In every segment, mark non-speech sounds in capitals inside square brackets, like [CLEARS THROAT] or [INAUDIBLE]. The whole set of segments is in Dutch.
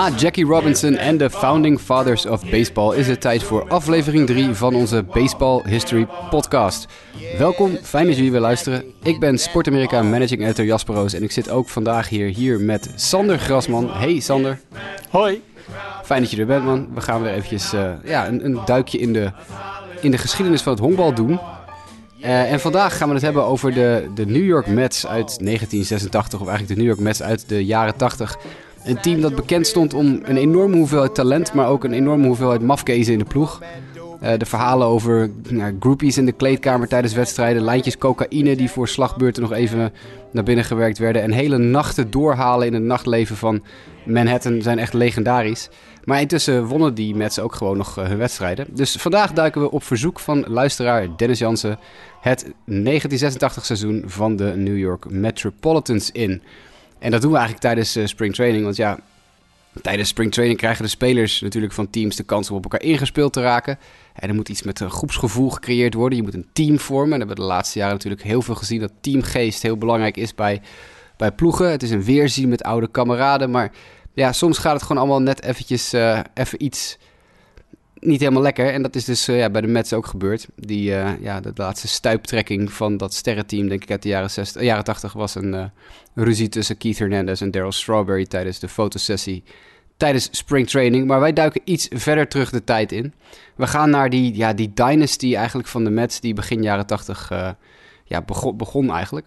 Na Jackie Robinson en de Founding Fathers of Baseball is het tijd voor aflevering 3 van onze Baseball History podcast. Welkom, fijn dat jullie weer luisteren. Ik ben Sportamerika Managing Editor Jasper Roos en ik zit ook vandaag hier, hier met Sander Grasman. Hey Sander. Hoi. Fijn dat je er bent man. We gaan weer eventjes uh, ja, een, een, duikje in de, in de geschiedenis van het honkbal doen. Uh, en vandaag gaan we het hebben over de, de New York Mets uit 1986, of eigenlijk de New York Mets uit de jaren 80. Een team dat bekend stond om een enorme hoeveelheid talent, maar ook een enorme hoeveelheid mafkezen in de ploeg. Uh, de verhalen over nou, groupies in de kleedkamer tijdens wedstrijden, lijntjes cocaïne die voor slagbeurten nog even naar binnen gewerkt werden. En hele nachten doorhalen in het nachtleven van Manhattan zijn echt legendarisch. Maar intussen wonnen die Mets ook gewoon nog uh, hun wedstrijden. Dus vandaag duiken we op verzoek van luisteraar Dennis Jansen het 1986 seizoen van de New York Metropolitans in. En dat doen we eigenlijk tijdens uh, spring training. Want ja, tijdens spring training krijgen de spelers natuurlijk van teams de kans om op elkaar ingespeeld te raken. En er moet iets met een groepsgevoel gecreëerd worden. Je moet een team vormen. En we hebben de laatste jaren natuurlijk heel veel gezien dat teamgeest heel belangrijk is bij, bij ploegen. Het is een weerzien met oude kameraden. Maar ja, soms gaat het gewoon allemaal net eventjes uh, even iets niet helemaal lekker. En dat is dus uh, ja, bij de Mets ook gebeurd. Die, uh, ja, de laatste stuiptrekking van dat sterrenteam, denk ik uit de jaren, 60, jaren 80, was een uh, ruzie tussen Keith Hernandez en Daryl Strawberry tijdens de fotosessie tijdens spring training. Maar wij duiken iets verder terug de tijd in. We gaan naar die, ja, die dynasty eigenlijk van de Mets die begin jaren 80 ja, begon, begon eigenlijk.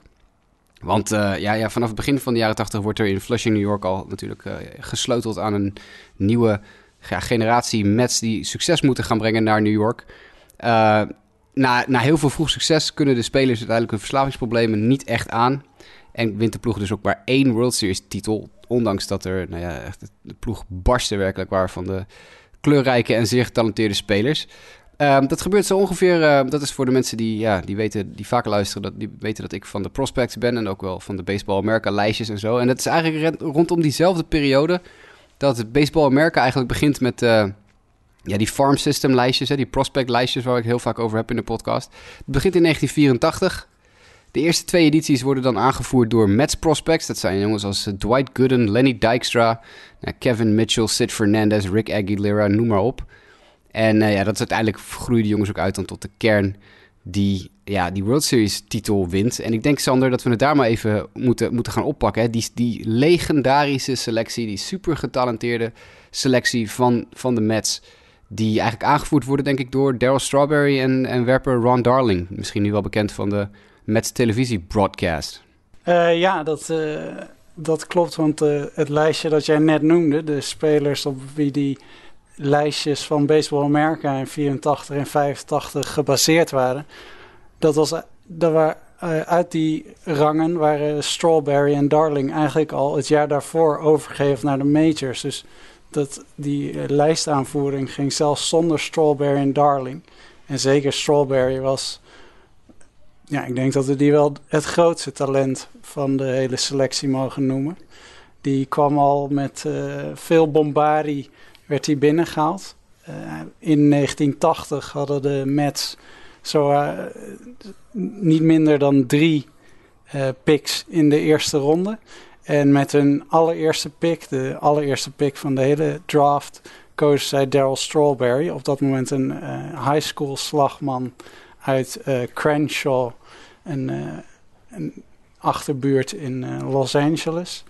Want ja, ja, vanaf het begin van de jaren 80 wordt er in Flushing, New York al natuurlijk gesleuteld aan een nieuwe ja, generatie Mets die succes moeten gaan brengen naar New York. Uh, na, na heel veel vroeg succes kunnen de spelers uiteindelijk hun verslavingsproblemen niet echt aan. En wint de ploeg dus ook maar één World Series titel. Ondanks dat er, nou ja, echt de ploeg barsten werkelijk waar van de kleurrijke en zeer getalenteerde spelers. Uh, dat gebeurt zo ongeveer, uh, dat is voor de mensen die, ja, die, weten, die vaker luisteren, dat, die weten dat ik van de prospects ben en ook wel van de Baseball America lijstjes en zo. En dat is eigenlijk rondom diezelfde periode dat Baseball America eigenlijk begint met uh, ja, die farm system lijstjes, hè, die prospect lijstjes waar ik heel vaak over heb in de podcast. Het begint in 1984. De eerste twee edities worden dan aangevoerd door Mets prospects. Dat zijn jongens als eh, Dwight Gooden, Lenny Dykstra, nou, Kevin Mitchell, Sid Fernandez, Rick Aguilera, noem maar op. En uh, ja, dat is uiteindelijk groeien die jongens ook uit dan tot de kern die ja, die World Series titel wint. En ik denk, Sander, dat we het daar maar even moeten, moeten gaan oppakken. Hè. Die, die legendarische selectie, die super getalenteerde selectie van, van de Mets... die eigenlijk aangevoerd worden, denk ik, door Daryl Strawberry en, en werper Ron Darling. Misschien nu wel bekend van de Mets televisie broadcast. Uh, ja, dat, uh, dat klopt, want uh, het lijstje dat jij net noemde... de spelers op wie die lijstjes van Baseball America in 84 en 85 gebaseerd waren. Dat was, dat waren, uh, uit die rangen waren Strawberry en Darling eigenlijk al het jaar daarvoor overgegeven naar de majors. Dus dat, die uh, lijstaanvoering ging zelfs zonder Strawberry en Darling. En zeker Strawberry was, ja, ik denk dat we die wel het grootste talent van de hele selectie mogen noemen. Die kwam al met uh, veel bombardie werd hij binnengehaald. Uh, in 1980 hadden de Mets zo, uh, niet minder dan drie uh, picks in de eerste ronde. En met hun allereerste pick, de allereerste pick van de hele draft, koos zij Daryl Strawberry. Op dat moment een high school slagman uit Crenshaw, een, een, achterbuurt in Los Angeles.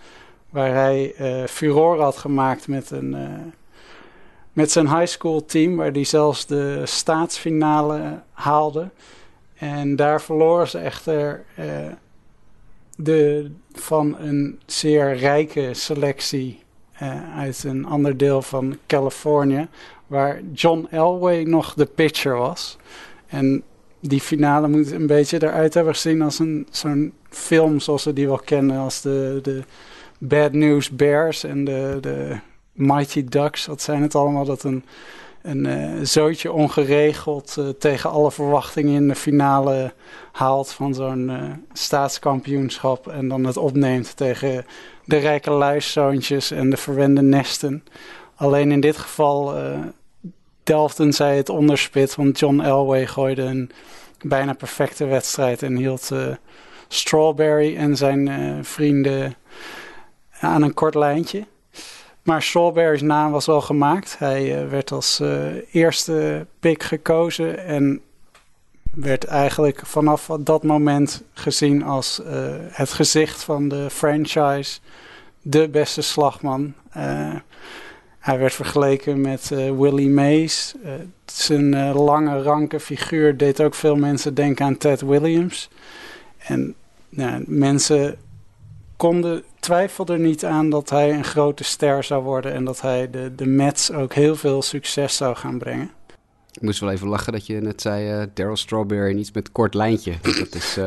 Waar hij furore had gemaakt met een met zijn high school team, waar hij zelfs de staatsfinale haalde. En daar verloren ze echter uh, de, van een zeer rijke selectie uh, uit een ander deel van Californië, waar John Elway nog de pitcher was. En die finale moet een beetje eruit hebben gezien als een, zo'n film zoals we die wel kennen, als de, de Bad News Bears en de, de Mighty Ducks, wat zijn het allemaal? Dat een, een uh, zootje ongeregeld uh, tegen alle verwachtingen in de finale haalt van zo'n uh, staatskampioenschap. En dan het opneemt tegen de rijke luiszoontjes en de verwende nesten. Alleen in dit geval delfden zij het onderspit, want John Elway gooide een bijna perfecte wedstrijd en hield Strawberry en zijn vrienden aan een kort lijntje. Maar Strawberry's naam was wel gemaakt. Hij werd als eerste pick gekozen en werd eigenlijk vanaf dat moment gezien als het gezicht van de franchise. De beste slagman. Hij werd vergeleken met Willie Mays. Zijn lange, ranke figuur deed ook veel mensen denken aan Ted Williams. En mensen konden, twijfelden niet aan dat hij een grote ster zou worden... en dat hij de, de Mets ook heel veel succes zou gaan brengen. Ik moest wel even lachen dat je net zei Daryl Strawberry en iets met kort lijntje. [LAUGHS] Dat is,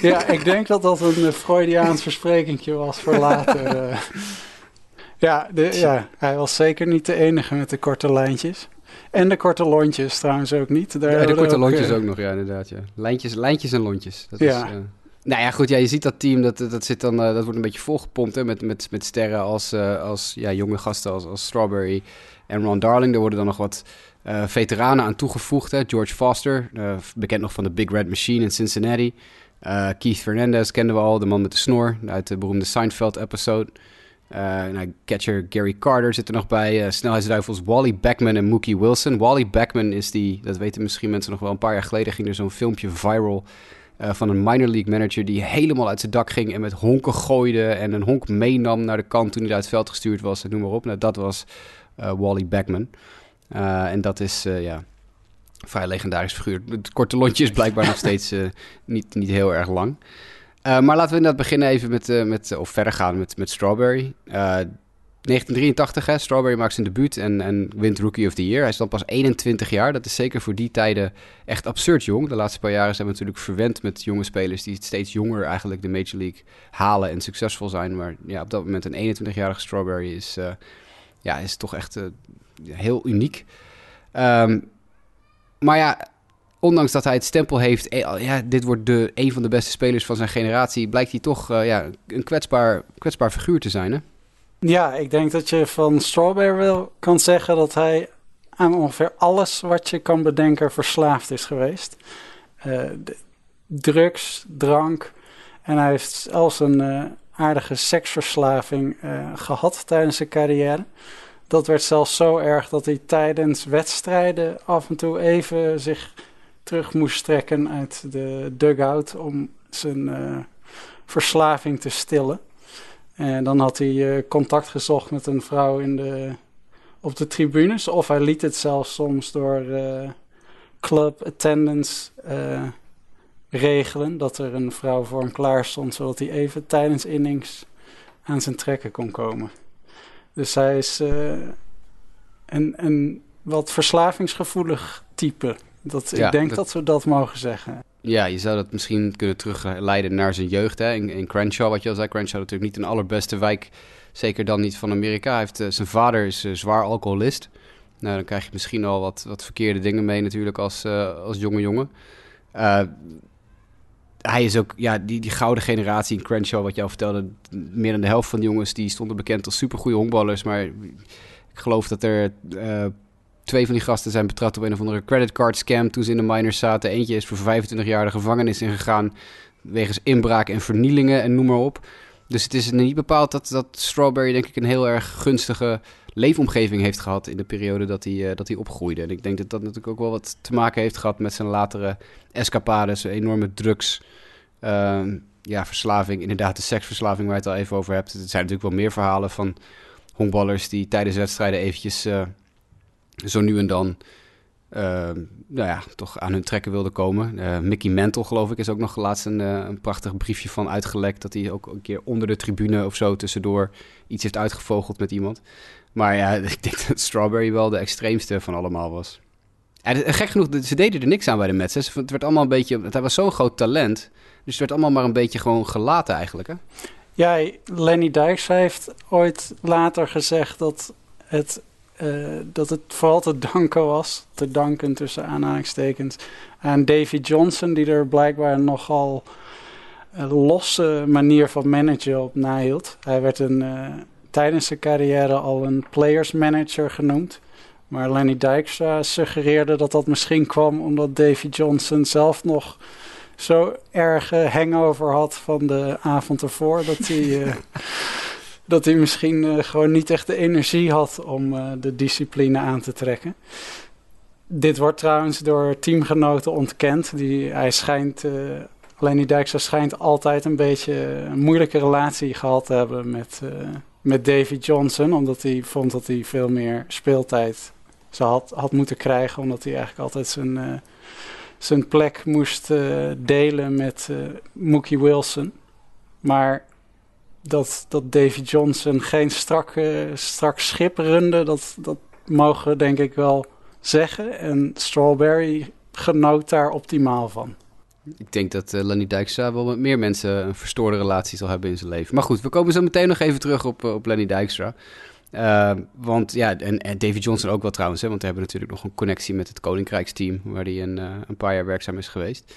ja, ik denk dat dat een Freudiaans versprekingje was voor later. Ja, de, ja, hij was zeker niet de enige met de korte lijntjes. En de korte lontjes trouwens ook niet. Daar ja, de korte lontjes ook nog, ja, inderdaad. Ja. Lijntjes, lijntjes en lontjes. Dat ja. Is. Nou ja, goed, ja, je ziet dat team, dat, dat, zit dan, uh, dat wordt een beetje volgepompt hè, met, met, met sterren als, uh, als ja, jonge gasten als, als Strawberry en Ron Darling. Er worden dan nog wat veteranen aan toegevoegd. Hè. George Foster, bekend nog van de Big Red Machine in Cincinnati. Keith Fernandez kenden we al, de man met de snor uit de beroemde Seinfeld-episode. Nou, catcher Gary Carter zit er nog bij. Snelheidsduivels Wally Backman en Mookie Wilson. Wally Backman is die, dat weten misschien mensen nog wel, een paar jaar geleden ging er zo'n filmpje viral uh, van een minor league manager die helemaal uit zijn dak ging en met honken gooide en een honk meenam naar de kant toen hij uit het veld gestuurd was noem maar op. Nou, dat was Wally Backman. en dat is, ja, vrij legendarisch figuur. Het korte lontje is blijkbaar nog steeds niet, niet heel erg lang. Maar laten we inderdaad beginnen even met, met of verder gaan met, met Strawberry. Uh, 1983, hè, Strawberry maakt zijn debuut en, en wint Rookie of the Year. Hij is dan pas 21 jaar. Dat is zeker voor die tijden echt absurd jong. De laatste paar jaren zijn we natuurlijk verwend met jonge spelers die steeds jonger eigenlijk de Major League halen en succesvol zijn. Maar ja, op dat moment een 21-jarige Strawberry is, ja, is toch echt heel uniek. Um, maar ja, ondanks dat hij het stempel heeft, eh, ja, dit wordt de, een van de beste spelers van zijn generatie, blijkt hij toch ja, een kwetsbaar, kwetsbaar figuur te zijn. Hè? Ja, ik denk dat je van Strawberry wel kan zeggen dat hij aan ongeveer alles wat je kan bedenken verslaafd is geweest. Uh, drugs, drank en hij heeft zelfs een uh, aardige seksverslaving gehad tijdens zijn carrière. Dat werd zelfs zo erg dat hij tijdens wedstrijden af en toe even zich terug moest trekken uit de dugout om zijn verslaving te stillen. En dan had hij uh, contact gezocht met een vrouw in de, op de tribunes. Of hij liet het zelfs soms door uh, club attendance regelen. Dat er een vrouw voor hem klaar stond, zodat hij even tijdens innings aan zijn trekken kon komen. Dus hij is een, een wat verslavingsgevoelig type. Dat, ik denk dat, we dat mogen zeggen. Ja, je zou dat misschien kunnen terugleiden naar zijn jeugd. Hè? In, Crenshaw, wat je al zei, Crenshaw natuurlijk niet een allerbeste wijk. Zeker dan niet van Amerika. Hij heeft, uh, zijn vader is uh, zwaar alcoholist. Nou, dan krijg je misschien al wat, wat verkeerde dingen mee natuurlijk als, uh, als jonge jongen. hij is ook, ja, die, die gouden generatie in Crenshaw, wat je al vertelde. Meer dan de helft van de jongens die stonden bekend als supergoeie honkballers. Maar ik geloof dat er Twee van die gasten zijn betrapt op een of andere creditcard scam toen ze in de minors zaten. Eentje is voor 25 jaar de gevangenis ingegaan wegens inbraak en vernielingen en noem maar op. Dus het is niet bepaald dat, dat Strawberry denk ik een heel erg gunstige leefomgeving heeft gehad in de periode dat hij, uh, dat hij opgroeide. En ik denk dat dat natuurlijk ook wel wat te maken heeft gehad met zijn latere escapades, enorme drugs, uh, ja, verslaving, inderdaad de seksverslaving waar je het al even over hebt. Er zijn natuurlijk wel meer verhalen van honkballers die tijdens wedstrijden eventjes... Uh, zo nu en dan uh, nou ja, toch aan hun trekken wilde komen. Uh, Mickey Mantle, geloof ik, is ook nog laatst een, uh, een prachtig briefje van uitgelekt. Dat hij ook een keer onder de tribune of zo tussendoor iets heeft uitgevogeld met iemand. Maar ja, [LAUGHS] ik denk dat Strawberry wel de extreemste van allemaal was. En gek genoeg, ze deden er niks aan bij de Mets. Het werd allemaal een beetje, hij was zo'n groot talent. Dus het werd allemaal maar een beetje gewoon gelaten eigenlijk. Hè? Ja, Lenny Dykes heeft ooit later gezegd dat het uh, dat het vooral te danken was, te danken tussen aanhalingstekens, aan Davy Johnson, die er blijkbaar nogal een losse manier van managen op nahield. Hij werd een, uh, tijdens zijn carrière al een players manager genoemd. Maar Lenny Dijkstra suggereerde dat dat misschien kwam omdat Davy Johnson zelf nog zo erg hangover had van de avond ervoor. Dat hij uh, [LAUGHS] dat hij misschien gewoon niet echt de energie had om de discipline aan te trekken. Dit wordt trouwens door teamgenoten ontkend. Die, hij schijnt, alleen die Dijkstra schijnt altijd een beetje een moeilijke relatie gehad te hebben met, met Davy Johnson. Omdat hij vond dat hij veel meer speeltijd ze had, had moeten krijgen. Omdat hij eigenlijk altijd zijn zijn plek moest uh, delen met uh, Mookie Wilson. Maar dat, dat Davy Johnson geen strak, strak schip runde, dat, dat mogen we denk ik wel zeggen. En Strawberry genoot daar optimaal van. Ik denk dat uh, Lenny Dijkstra wel met meer mensen een verstoorde relatie zal hebben in zijn leven. Maar goed, we komen zo meteen nog even terug op, op Lenny Dijkstra. Uh, want ja, en, David Johnson ook wel trouwens, hè, want we hebben natuurlijk nog een connectie met het Koninkrijksteam, waar hij een, een paar jaar werkzaam is geweest.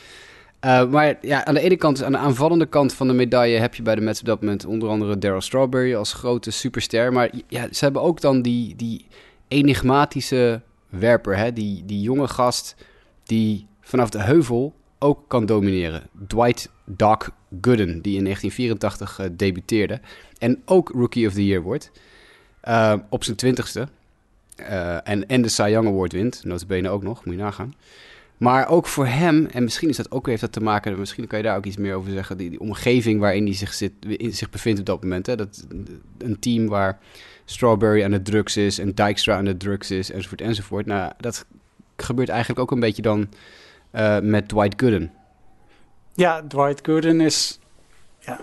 Uh, maar ja, aan de ene kant, aan de aanvallende kant van de medaille, heb je bij de Mets op dat moment onder andere Daryl Strawberry als grote superster. Maar ja, ze hebben ook dan die, die enigmatische werper, hè, die, die jonge gast die vanaf de heuvel ook kan domineren. Dwight Doc Gooden, die in 1984 debuteerde en ook Rookie of the Year wordt. Uh, op zijn twintigste. En, en de Cy Young Award wint. Notabene ook nog, moet je nagaan. Maar ook voor hem, en misschien is dat ook, heeft dat te maken, misschien kan je daar ook iets meer over zeggen, die, die omgeving waarin hij zich, zit, in, zich bevindt op dat moment. Hè? Dat, een team waar Strawberry aan de drugs is en Dijkstra aan de drugs is, enzovoort, enzovoort. Nou, dat gebeurt eigenlijk ook een beetje dan uh, met Dwight Gooden. Ja, Dwight Gooden is ja,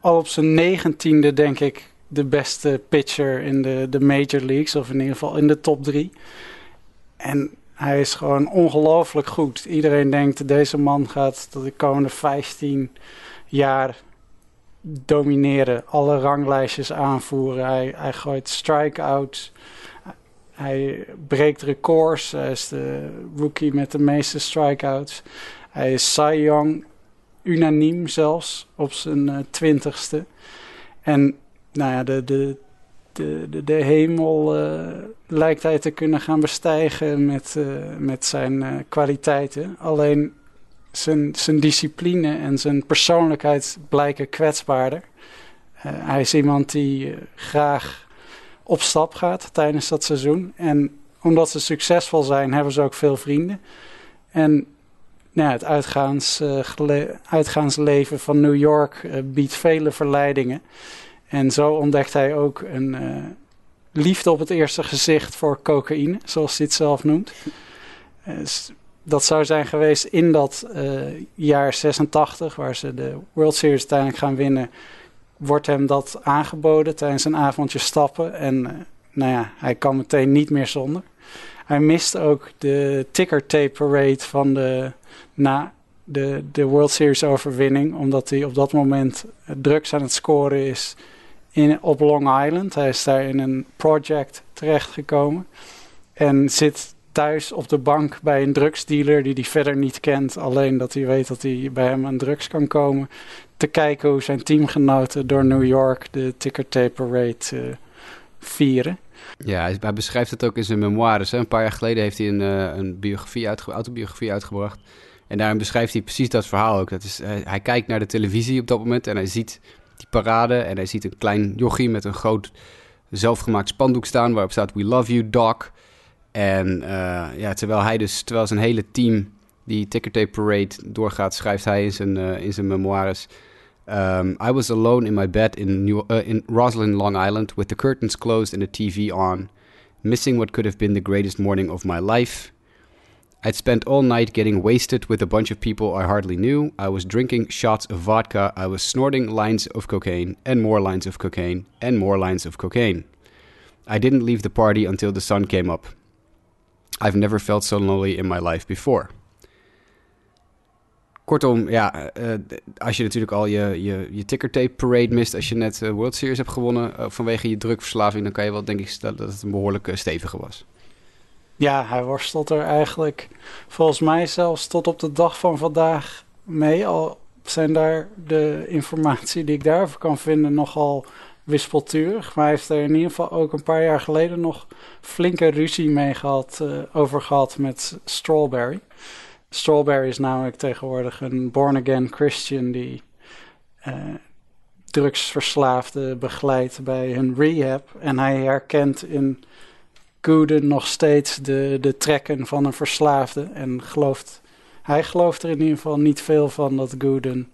al op zijn negentiende, denk ik, de beste pitcher in de, de major leagues, of in ieder geval in de top drie. En hij is gewoon ongelooflijk goed. Iedereen denkt, deze man gaat de komende 15 jaar domineren. Alle ranglijstjes aanvoeren. Hij, hij gooit strikeouts. Hij breekt records. Hij is de rookie met de meeste strikeouts. Hij is Cy Young, unaniem zelfs, op zijn uh, twintigste. En nou ja, de, de, de, de, de hemel uh, lijkt hij te kunnen gaan bestijgen met, uh, met zijn uh, kwaliteiten. Alleen zijn, zijn discipline en zijn persoonlijkheid blijken kwetsbaarder. hij is iemand die graag op stap gaat tijdens dat seizoen. En omdat ze succesvol zijn, hebben ze ook veel vrienden. En nou het uitgaans, uitgaansleven van New York biedt vele verleidingen. En zo ontdekt hij ook een uh, liefde op het eerste gezicht voor cocaïne, zoals hij het zelf noemt. Uh, dat zou zijn geweest in dat uh, jaar 86, waar ze de World Series uiteindelijk gaan winnen. Wordt hem dat aangeboden tijdens een avondje stappen. En nou ja, hij kan meteen niet meer zonder. Hij mist ook de ticker tape parade van de, na de, de World Series overwinning. Omdat hij op dat moment drugs aan het scoren is in, op Long Island. Hij is daar in een project terechtgekomen. En zit thuis op de bank bij een drugsdealer die hij verder niet kent. Alleen dat hij weet dat hij bij hem aan drugs kan komen. Te kijken hoe zijn teamgenoten door New York de ticker tape parade uh, vieren. Ja, hij beschrijft het ook in zijn memoires. Hè. Een paar jaar geleden heeft hij een, uh, een biografie uitge autobiografie uitgebracht. En daarin beschrijft hij precies dat verhaal ook. Dat is, hij kijkt naar de televisie op dat moment en hij ziet die parade. En hij ziet een klein jochie met een groot zelfgemaakt spandoek staan waarop staat We Love You Doc. En uh, ja, terwijl hij dus, terwijl zijn hele team die ticker tape parade doorgaat, schrijft hij in zijn, uh, in zijn memoires. Um, I was alone in my bed in, New, uh, in Roslyn, Long Island, with the curtains closed and the TV on, missing what could have been the greatest morning of my life. I'd spent all night getting wasted with a bunch of people I hardly knew. I was drinking shots of vodka. I was snorting lines of cocaine, and more lines of cocaine, and more lines of cocaine. I didn't leave the party until the sun came up. I've never felt so lonely in my life before. Kortom, ja, uh, als je natuurlijk al je, je, je ticker tape parade mist als je net uh, World Series hebt gewonnen uh, vanwege je drugverslaving, dan kan je wel denk ik stellen dat het een behoorlijk stevige was. Ja, hij worstelt er eigenlijk volgens mij zelfs tot op de dag van vandaag mee. Al zijn daar de informatie die ik daarover kan vinden nogal wispelturig. Maar hij heeft er in ieder geval ook een paar jaar geleden nog flinke ruzie mee gehad, uh, over gehad met Strawberry. Strawberry is namelijk tegenwoordig een born-again Christian die uh, drugsverslaafden begeleidt bij hun rehab. En hij herkent in Gooden nog steeds de, de trekken van een verslaafde. En gelooft, hij gelooft er in ieder geval niet veel van dat Gooden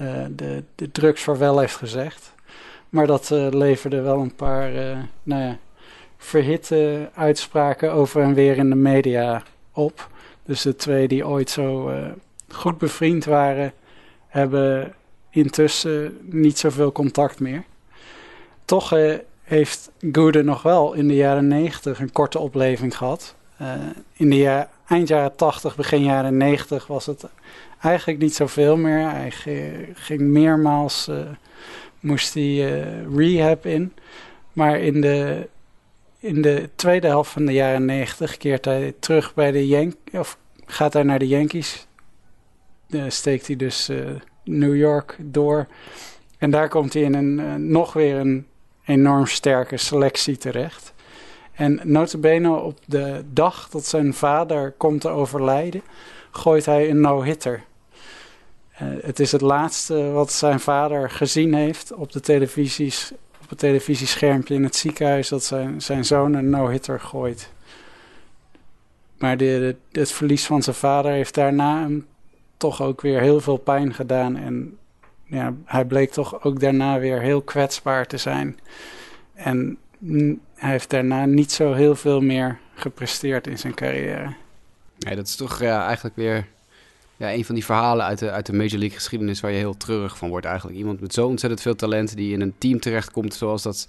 uh, de, de drugs wel heeft gezegd. Maar dat uh, leverde wel een paar uh, nou ja, verhitte uitspraken over en weer in de media op. Dus de twee die ooit zo goed bevriend waren, hebben intussen niet zoveel contact meer. Toch heeft Gooden nog wel in de jaren 90 een korte opleving gehad. Uh, in de eind jaren 80, begin jaren 90 was het eigenlijk niet zoveel meer. Hij ging meermaals, uh, moest hij uh, rehab in. Maar in de, in de tweede helft van de jaren 90 keert hij terug bij de Yankees, of gaat hij naar de Yankees. steekt hij dus New York door. En daar komt hij in een, nog weer een enorm sterke selectie terecht. En notabene op de dag dat zijn vader komt te overlijden, gooit hij een no-hitter. Uh, het is het laatste wat zijn vader gezien heeft op, de televisies, op het televisieschermpje in het ziekenhuis, dat zijn, zijn zoon een no-hitter gooit. Maar de, de, het verlies van zijn vader heeft daarna hem toch ook weer heel veel pijn gedaan. En ja, hij bleek toch ook daarna weer heel kwetsbaar te zijn. En hij heeft daarna niet zo heel veel meer gepresteerd in zijn carrière. Nee, dat is toch ja, eigenlijk weer ja, een van die verhalen uit de, uit de Major League geschiedenis waar je heel treurig van wordt eigenlijk. Iemand met zo ontzettend veel talent die in een team terechtkomt zoals dat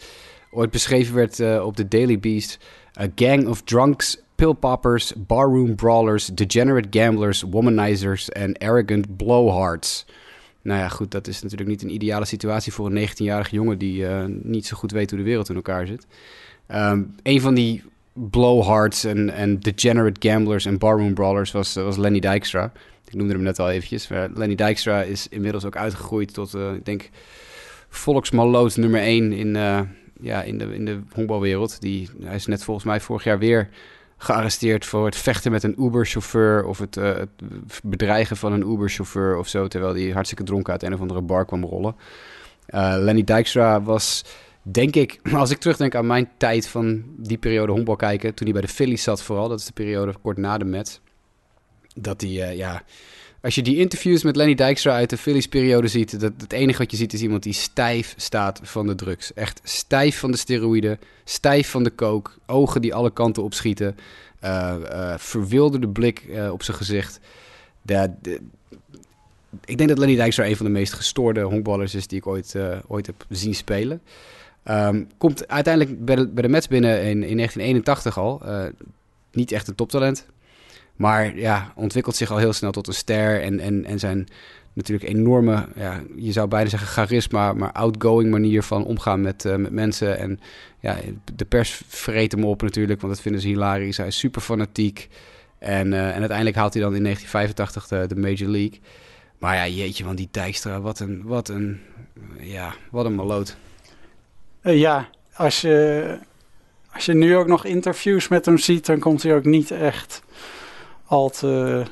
ooit beschreven werd uh, op de Daily Beast. A gang of drunks, pillpoppers, barroom brawlers, degenerate gamblers, womanizers en arrogant blowhards. Nou ja, goed, dat is natuurlijk niet een ideale situatie voor een 19-jarige jongen die uh, niet zo goed weet hoe de wereld in elkaar zit. Um, een van die blowhards en, en degenerate gamblers en barroom brawlers was, was Lenny Dijkstra. Ik noemde hem net al eventjes. Maar Lenny Dijkstra is inmiddels ook uitgegroeid tot, uh, ik denk, volksmaloot nummer 1 in, ja, in, de, in de honkbalwereld. Die, hij is net volgens mij vorig jaar weer gearresteerd voor het vechten met een Uber-chauffeur of het, het, bedreigen van een Uber-chauffeur of zo, terwijl hij hartstikke dronken uit een of andere bar kwam rollen. Uh, Lenny Dijkstra was, denk ik, [CLEARS THROAT] als ik terugdenk aan mijn tijd van die periode honkbal kijken, toen hij bij de Phillies zat vooral, dat is de periode kort na de Mets, dat hij, uh, ja, als je die interviews met Lenny Dijkstra uit de Phillies-periode ziet, dat het enige wat je ziet is iemand die stijf staat van de drugs. Echt stijf van de steroïden, stijf van de coke, ogen die alle kanten opschieten, uh, uh, verwilderde blik uh, op zijn gezicht. Ik denk dat Lenny Dijkstra een van de meest gestoorde honkballers is die ik ooit, ooit heb zien spelen. Um, komt uiteindelijk bij de, bij de Mets binnen in, in 1981 al. niet echt een toptalent. Maar ja, ontwikkelt zich al heel snel tot een ster. En, en, en zijn natuurlijk enorme, ja, je zou bijna zeggen charisma, maar outgoing manier van omgaan met, uh, met mensen. En ja, de pers vreet hem op natuurlijk, want dat vinden ze hilarisch. Hij is super fanatiek. En, uh, en uiteindelijk haalt hij dan in 1985 de, de Major League. Maar ja, jeetje, want die Dijkstra, wat een, wat een, ja, wat een maloot. Uh, ja, als je, als je nu ook nog interviews met hem ziet, dan komt hij ook niet echt al te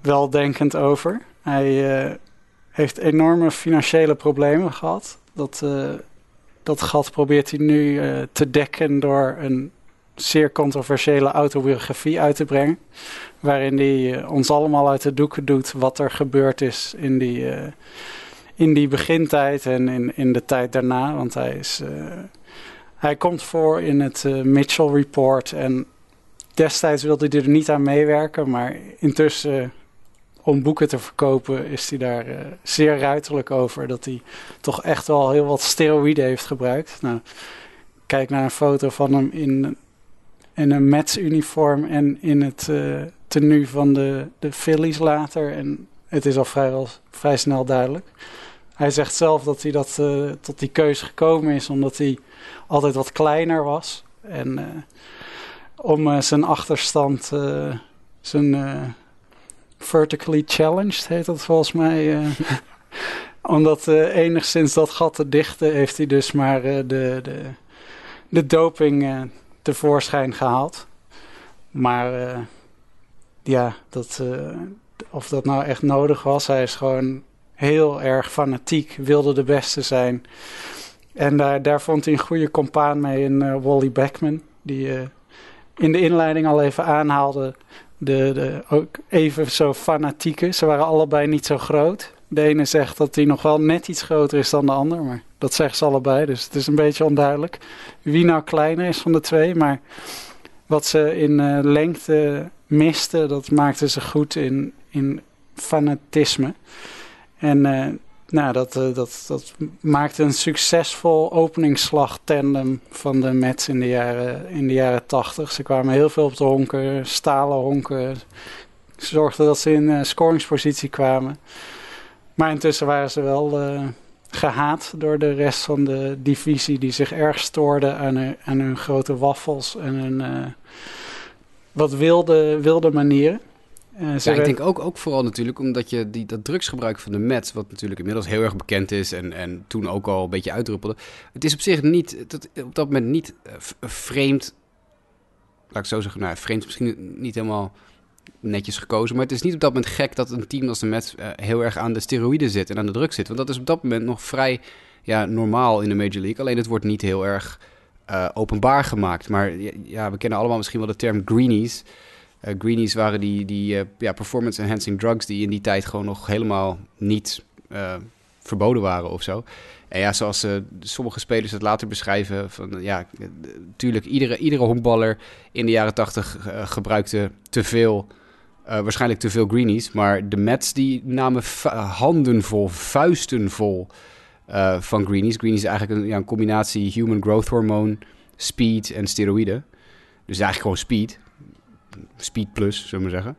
weldenkend over. Hij uh, heeft enorme financiële problemen gehad. Dat, uh, dat gat probeert hij nu uh, te dekken door een zeer controversiële autobiografie uit te brengen. Waarin hij ons allemaal uit de doeken doet wat er gebeurd is in die, in die begintijd en in, in de tijd daarna. Want hij, is, hij komt voor in het Mitchell Report en destijds wilde hij er niet aan meewerken, maar intussen om boeken te verkopen is hij daar uh, zeer ruiterlijk over. Dat hij toch echt wel heel wat steroïden heeft gebruikt. Nou, kijk naar een foto van hem in, in een Mets-uniform en in het uh, tenue van de, de Phillies later. En het is al vrijwel, vrij snel duidelijk. Hij zegt zelf dat hij dat, tot die keuze gekomen is omdat hij altijd wat kleiner was. En om uh, zijn achterstand, uh, zijn uh, vertically challenged heet dat volgens mij. [LAUGHS] om dat enigszins dat gat te dichten, heeft hij dus maar de, de, de doping tevoorschijn gehaald. Maar ja, dat, of dat nou echt nodig was, hij is gewoon heel erg fanatiek, wilde de beste zijn. En daar, daar vond hij een goede compaan mee in Wally Beckman, die in de inleiding al even aanhaalde. De, de, ook even zo fanatieke. Ze waren allebei niet zo groot. De ene zegt dat hij nog wel net iets groter is dan de ander, maar dat zeggen ze allebei, dus het is een beetje onduidelijk wie nou kleiner is van de twee. Maar wat ze in uh, lengte misten, dat maakte ze goed in, in fanatisme. En uh, nou, dat, uh, dat, dat maakte een succesvol openingsslag-tandem van de Mets in de jaren, in de jaren 80. Ze kwamen heel veel op de honken, stalen honken. Ze zorgden dat ze in scoringspositie kwamen. Maar intussen waren ze wel uh, gehaat door de rest van de divisie, die zich erg stoorde aan hun, aan hun grote waffels en hun uh, wat wilde, wilde manieren. Uh, ja, ik denk ook, ook vooral natuurlijk omdat je die, dat drugsgebruik van de Mets, wat natuurlijk inmiddels heel erg bekend is en, en toen ook al een beetje uitdruppelde. Het is op zich niet, dat, op dat moment niet vreemd, laat ik zo zeggen, nou vreemd misschien niet helemaal netjes gekozen. Maar het is niet op dat moment gek dat een team als de Mets uh, heel erg aan de steroïden zit en aan de druk zit. Want dat is op dat moment nog vrij ja, normaal in de Major League. Alleen het wordt niet heel erg uh, openbaar gemaakt. Maar ja, we kennen allemaal misschien wel de term greenies. Uh, greenies waren die, die ja, performance-enhancing drugs die in die tijd gewoon nog helemaal niet verboden waren of zo. En ja, zoals sommige spelers het later beschrijven, van ja, natuurlijk, iedere, iedere honkballer in de jaren tachtig gebruikte te veel waarschijnlijk te veel greenies. Maar de Mets die namen handen vol, vuisten vol van greenies. Greenies is eigenlijk een, ja, een, combinatie human growth hormone, speed en steroïden. Dus eigenlijk gewoon speed. Speed plus, zullen we zeggen.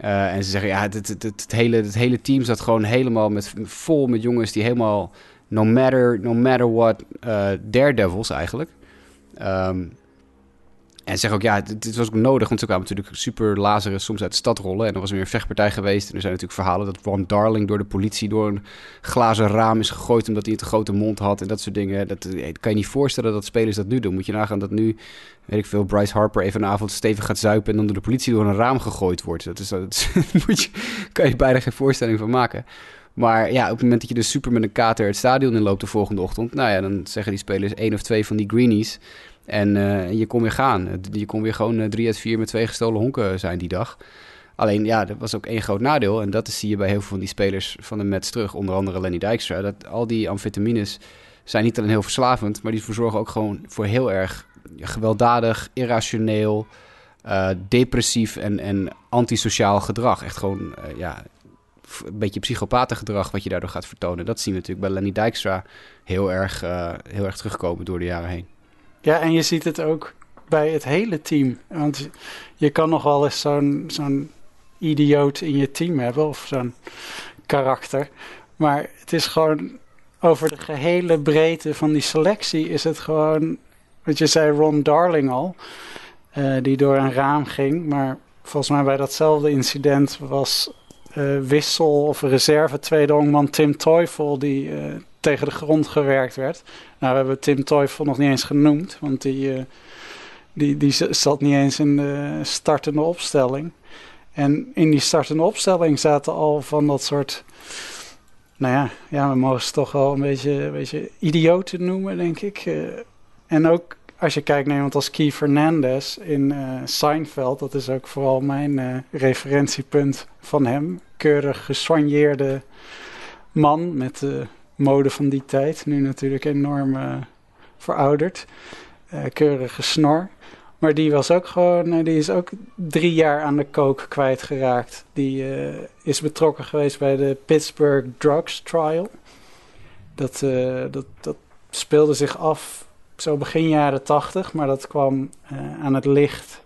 Uh, en ze zeggen, ja, het, het, het, hele, het hele team zat gewoon helemaal met, vol met jongens die helemaal, no matter, no matter what, daredevils eigenlijk. Um, en zeg ook, ja, dit, was ook nodig, want ze kwamen natuurlijk super lazeren soms uit de stad rollen. En er was weer een vechtpartij geweest. En er zijn natuurlijk verhalen dat Ron Darling door de politie door een glazen raam is gegooid omdat hij een te grote mond had en dat soort dingen. Dat, eh, kan je niet voorstellen dat spelers dat nu doen. Moet je nagaan dat nu, weet ik veel, Bryce Harper even een avond stevig gaat zuipen en dan door de politie door een raam gegooid wordt. Dat is, [LAUGHS] dat moet je, kan je bijna geen voorstelling van maken. Maar ja, op het moment dat je dus super met een kater het stadion inloopt de volgende ochtend, nou ja, dan zeggen die spelers één of twee van die greenies. En uh, je kon weer gaan. Je kon weer gewoon uh, drie uit vier met twee gestolen honken zijn die dag. Alleen ja, er was ook één groot nadeel. En dat zie je bij heel veel van die spelers van de Mets terug. Onder andere Lenny Dijkstra. Dat al die amfetamines zijn niet alleen heel verslavend. Maar die verzorgen ook gewoon voor heel erg gewelddadig, irrationeel, uh, depressief en, en antisociaal gedrag. Echt gewoon ja, een beetje psychopatengedrag wat je daardoor gaat vertonen. Dat zien we natuurlijk bij Lenny Dijkstra heel erg, heel erg terugkomen door de jaren heen. Ja, en je ziet het ook bij het hele team. Want je kan nog wel eens zo'n idioot in je team hebben of zo'n karakter. Maar het is gewoon over de gehele breedte van die selectie is het gewoon. Wat je zei, Ron Darling al, uh, die door een raam ging. Maar volgens mij bij datzelfde incident was uh, wissel of reserve tweede ongman Tim Teufel, die uh, tegen de grond gewerkt werd. Nou, we hebben Tim Teufel nog niet eens genoemd, want die, uh, die, die zat niet eens in de startende opstelling. En in die startende opstelling zaten al van dat soort. Nou ja, ja we mogen ze toch wel een beetje, een beetje idioten noemen, denk ik. Uh, en ook als je kijkt naar iemand als Key Fernandez in uh, Seinfeld, dat is ook vooral mijn referentiepunt van hem. Keurig gesoigneerde man met mode van die tijd. Nu natuurlijk enorm uh, verouderd. keurige snor. Maar die was ook gewoon, die is ook drie jaar aan de kook kwijtgeraakt. Die is betrokken geweest bij de Pittsburgh Drugs Trial. Dat, dat, dat speelde zich af zo begin jaren tachtig, maar dat kwam aan het licht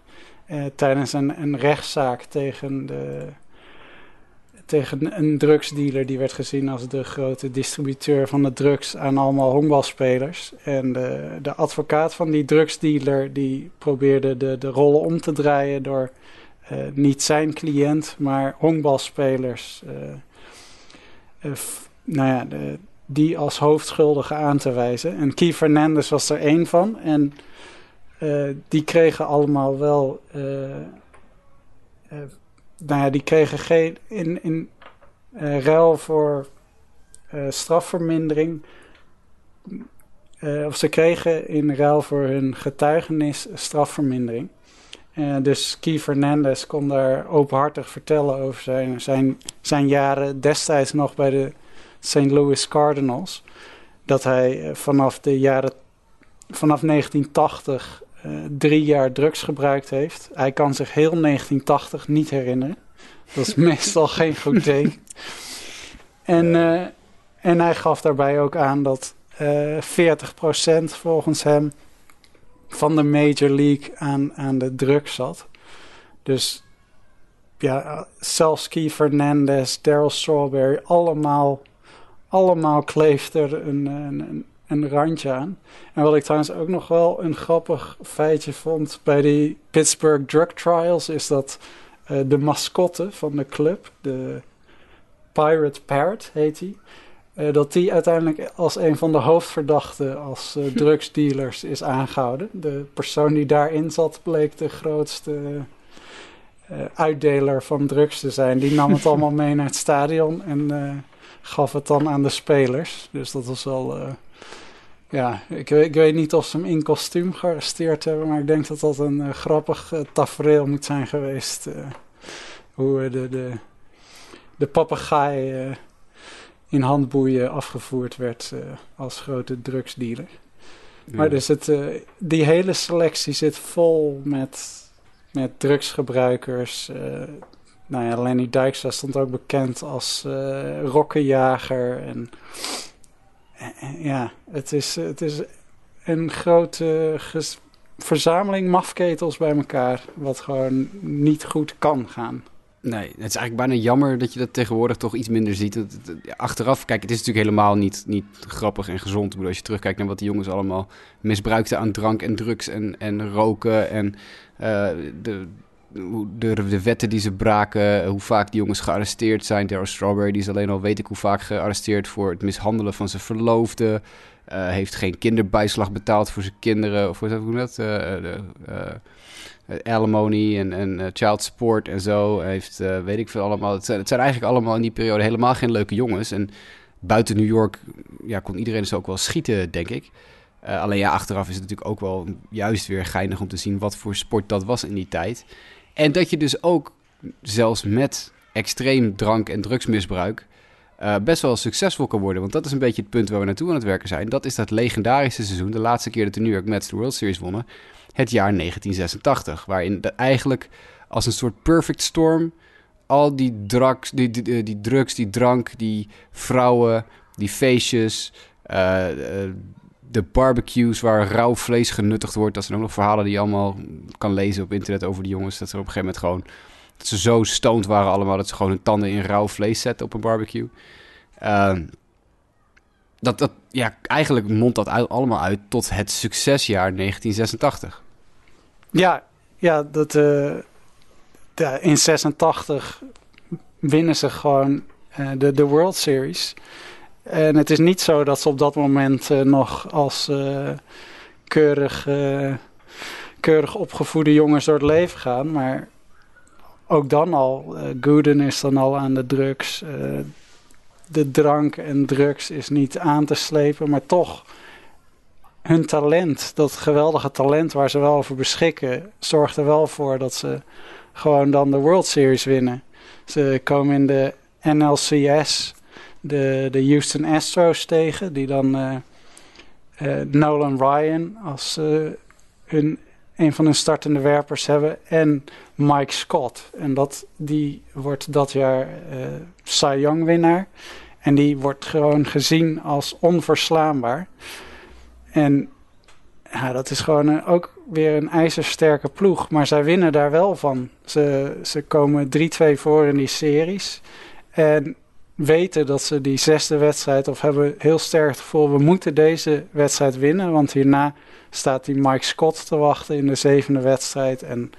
tijdens een, een, rechtszaak tegen, de, tegen een drugsdealer. Die werd gezien als de grote distributeur van de drugs aan allemaal honkbalspelers. En de, de advocaat van die drugsdealer die probeerde de, de rollen om te draaien door uh, niet zijn cliënt, maar honkbalspelers. nou ja, die als hoofdschuldige aan te wijzen. En Key Fernandez was er één van. En die kregen allemaal wel. Uh, uh, nou ja, die kregen geen. In, in ruil voor strafvermindering. of ze kregen in ruil voor hun getuigenis strafvermindering. dus Key Fernandez kon daar openhartig vertellen over zijn, zijn, zijn jaren destijds nog bij de St. Louis Cardinals. Dat hij vanaf de jaren vanaf 1980 drie jaar drugs gebruikt heeft. Hij kan zich heel 1980 niet herinneren. Dat is [LAUGHS] meestal geen goed teken. En, uh, en hij gaf daarbij ook aan dat uh, eh, 40% volgens hem van de Major League aan, aan de drugs zat. Dus ja, zelfs Key Fernandez, Daryl Strawberry, allemaal, allemaal kleeft er een, een, een randje aan. En wat ik trouwens ook nog wel een grappig feitje vond bij die Pittsburgh Drug Trials, is dat uh, de mascotte van de club, de Pirate Parrot heet hij, uh, dat die uiteindelijk als een van de hoofdverdachten als [LAUGHS] uh, drugsdealers is aangehouden. De persoon die daarin zat bleek de grootste uitdeler van drugs te zijn. Die nam het [LAUGHS] allemaal mee naar het stadion en gaf het dan aan de spelers. Dus dat was wel ja, ik, ik, weet niet of ze hem in kostuum gearresteerd hebben, maar ik denk dat dat een uh, grappig uh, tafereel moet zijn geweest. Uh, hoe de, de, de papegaai in handboeien afgevoerd werd als grote drugsdealer. Maar dus het, die hele selectie zit vol met, met drugsgebruikers. nou ja, Lenny Dijkstra stond ook bekend als rokkenjager en ja, het is, het is een grote verzameling mafketels bij elkaar, wat gewoon niet goed kan gaan. Nee, het is eigenlijk bijna jammer dat je dat tegenwoordig toch iets minder ziet. Achteraf, kijk, het is natuurlijk helemaal niet, niet grappig en gezond. Bedoel, als je terugkijkt naar wat die jongens allemaal misbruikten aan drank en drugs en, en roken en uh, de, de, de wetten die ze braken, hoe vaak die jongens gearresteerd zijn. Daryl Strawberry die is alleen al weet ik hoe vaak gearresteerd voor het mishandelen van zijn verloofde. Uh, heeft geen kinderbijslag betaald voor zijn kinderen. Of hoe dat? Uh, alimony en, child support en zo. Heeft, weet ik veel allemaal. Het zijn, het zijn eigenlijk allemaal in die periode helemaal geen leuke jongens. En buiten New York ja, kon iedereen ze ook wel schieten, denk ik. alleen ja, achteraf is het natuurlijk ook wel juist weer geinig om te zien wat voor sport dat was in die tijd. En dat je dus ook zelfs met extreem drank- en drugsmisbruik uh, best wel succesvol kan worden. Want dat is een beetje het punt waar we naartoe aan het werken zijn. Dat is dat legendarische seizoen, de laatste keer dat de New York Mets de World Series wonnen, het jaar 1986. Waarin de, eigenlijk als een soort perfect storm al die, drugs, die, die, die drugs, die drank, die vrouwen, die feestjes, uh, de barbecues waar rauw vlees genuttigd wordt. Dat zijn ook nog verhalen die je allemaal kan lezen op internet over die jongens. Dat ze op een gegeven moment gewoon... Dat ze zo stoned waren allemaal dat ze gewoon hun tanden in rauw vlees zetten op een barbecue. Uh, dat, dat, ja, eigenlijk mondt dat uit, allemaal uit tot het succesjaar 1986. Ja, ja dat, uh, in 86 winnen ze gewoon uh, de, de World Series. En het is niet zo dat ze op dat moment uh, nog als uh, keurig, uh, keurig opgevoede jongens door het leven gaan. Maar ook dan al, Gooden is dan al aan de drugs. de drank en drugs is niet aan te slepen, maar toch hun talent, dat geweldige talent waar ze wel over beschikken, zorgt er wel voor dat ze gewoon dan de World Series winnen. Ze komen in de NLCS de, de Houston Astros tegen. Die dan uh, uh, Nolan Ryan als uh, hun, een van hun startende werpers hebben. En Mike Scott. En dat, die wordt dat jaar Cy Young winnaar. En die wordt gewoon gezien als onverslaanbaar. En ja, dat is gewoon ook weer een ijzersterke ploeg. Maar zij winnen daar wel van. Ze, ze komen 3-2 voor in die series. En weten dat ze die zesde wedstrijd, of hebben heel sterk het gevoel, we moeten deze wedstrijd winnen. Want hierna staat die Mike Scott te wachten in de zevende wedstrijd. En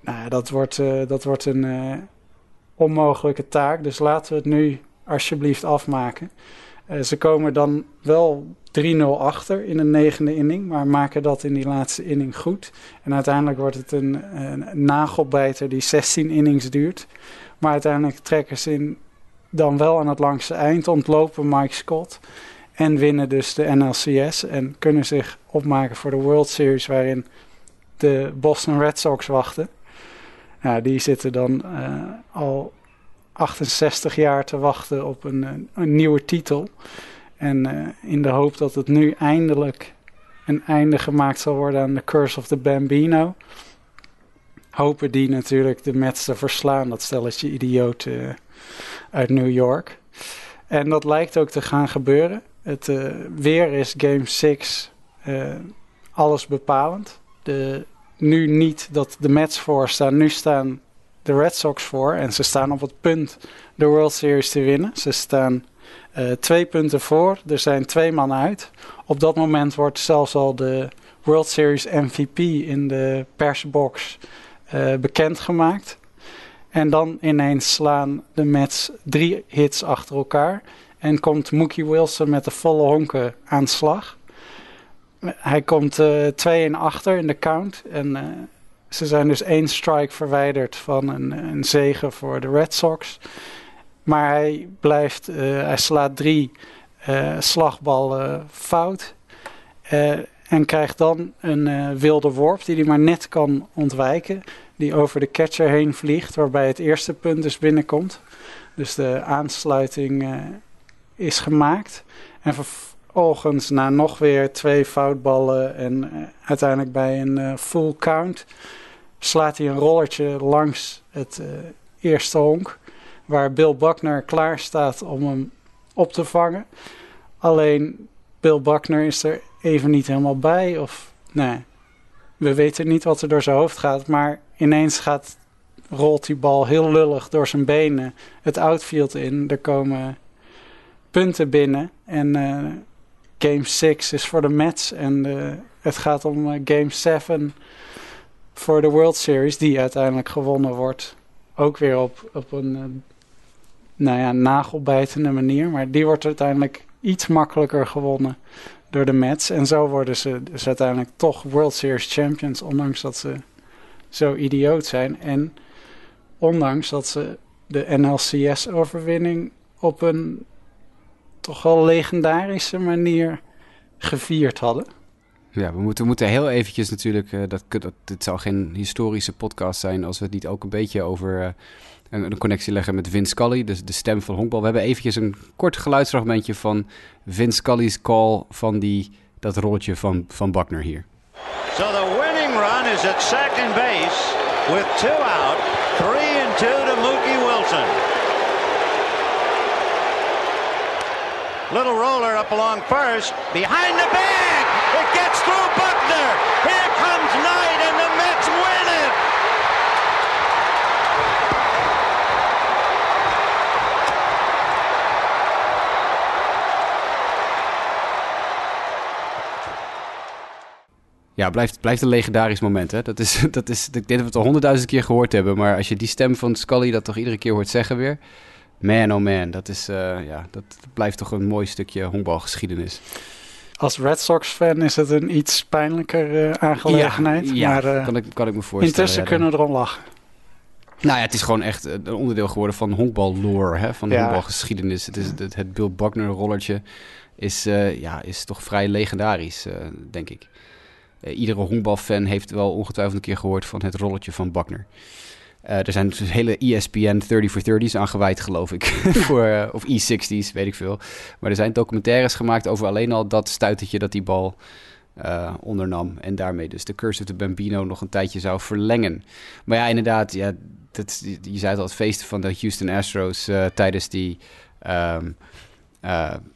nou, dat, wordt, uh, dat wordt een uh, onmogelijke taak. Dus laten we het nu alsjeblieft afmaken. Uh, ze komen dan wel 3-0 achter in de negende inning, maar maken dat in die laatste inning goed. En uiteindelijk wordt het een, een nagelbijter die 16 innings duurt. Maar uiteindelijk trekken ze in dan wel aan het langste eind ontlopen Mike Scott. En winnen dus de NLCS en kunnen zich opmaken voor de World Series waarin de Boston Red Sox wachten. Ja, die zitten dan uh, al 68 jaar te wachten op een, een nieuwe titel. En uh, in de hoop dat het nu eindelijk een einde gemaakt zal worden aan de Curse of the Bambino. Hopen die natuurlijk de Mets te verslaan, dat stelletje idioten uit New York. En dat lijkt ook te gaan gebeuren. Het uh, weer is Game 6 alles bepalend. De, nu niet dat de Mets voor staan, nu staan de Red Sox voor. En ze staan op het punt de World Series te winnen. Ze staan uh, twee punten voor. Er zijn twee mannen uit. Op dat moment wordt zelfs al de World Series MVP in de persbox uh, bekendgemaakt. En dan ineens slaan de Mets drie hits achter elkaar. En komt Mookie Wilson met de volle honken aan de slag. Hij komt uh, 2 in achter in de count. En uh, ze zijn dus één strike verwijderd van een, een zege voor de Red Sox. Maar hij blijft, uh, hij slaat drie slagballen fout. En krijgt dan een wilde worp die hij maar net kan ontwijken. Die over de catcher heen vliegt, waarbij het eerste punt dus binnenkomt. Dus de aansluiting is gemaakt. En vervolgens na nog weer twee foutballen en uiteindelijk bij een full count slaat hij een rollertje langs het eerste honk waar Bill Buckner klaar staat om hem op te vangen. Alleen Bill Buckner is er even niet helemaal bij. Of nee, we weten niet wat er door zijn hoofd gaat. Maar ineens gaat, rolt die bal heel lullig door zijn benen het outfield in. Er komen punten binnen. En uh, game 6 is voor de Mets. En uh, het gaat om uh, game 7 voor de World Series. Die uiteindelijk gewonnen wordt. Ook weer op, op een nou ja, nagelbijtende manier. Maar die wordt uiteindelijk iets makkelijker gewonnen door de Mets. En zo worden ze dus uiteindelijk toch World Series champions. Ondanks dat ze zo idioot zijn. En ondanks dat ze de NLCS-overwinning op een toch wel legendarische manier gevierd hadden. Ja, we moeten, we moeten heel eventjes natuurlijk, uh, dat, dat, dit zou geen historische podcast zijn als we het niet ook een beetje over uh, een, een, connectie leggen met Vince Scully, dus de stem van honkbal. We hebben eventjes een kort geluidsfragmentje van Vince Scully's call van die, dat rolletje van, van Buckner hier. So the run is at second base with two out, three and two to Mookie Wilson. Little roller up along first, behind the bag. It gets through Buckner. Here comes Knight, and the Mets win it. Ja, blijft, blijft een legendarisch moment. Hè? Dat is, [LAUGHS] dat is, ik denk dat we het al honderdduizend keer gehoord hebben. Maar als je die stem van Scully dat toch iedere keer hoort zeggen weer. Man, oh man, dat, is, uh, ja, dat blijft toch een mooi stukje honkbalgeschiedenis. Als Red Sox-fan is het een iets pijnlijker uh, aangelegenheid. Ja, ja maar, uh, kan, ik, kan ik me voorstellen. Intussen ja, kunnen we erom lachen. Nou ja, het is gewoon echt een onderdeel geworden van honkbal-lore, hè? van ja. honkbalgeschiedenis. Het, is, het, het Bill Buckner-rollertje is, ja, is toch vrij legendarisch, denk ik. Iedere honkbalfan heeft wel ongetwijfeld een keer gehoord van het rolletje van Buckner. Uh, er zijn dus hele ESPN 30 for 30's aangeweid, geloof ik. [LAUGHS] voor, uh, of E60's, weet ik veel. Maar er zijn documentaires gemaakt over alleen al dat stuitertje dat die bal ondernam. En daarmee dus de curse of de Bambino nog een tijdje zou verlengen. Maar ja, inderdaad, ja, dat, je zei het al, het feest van de Houston Astros tijdens die... Um,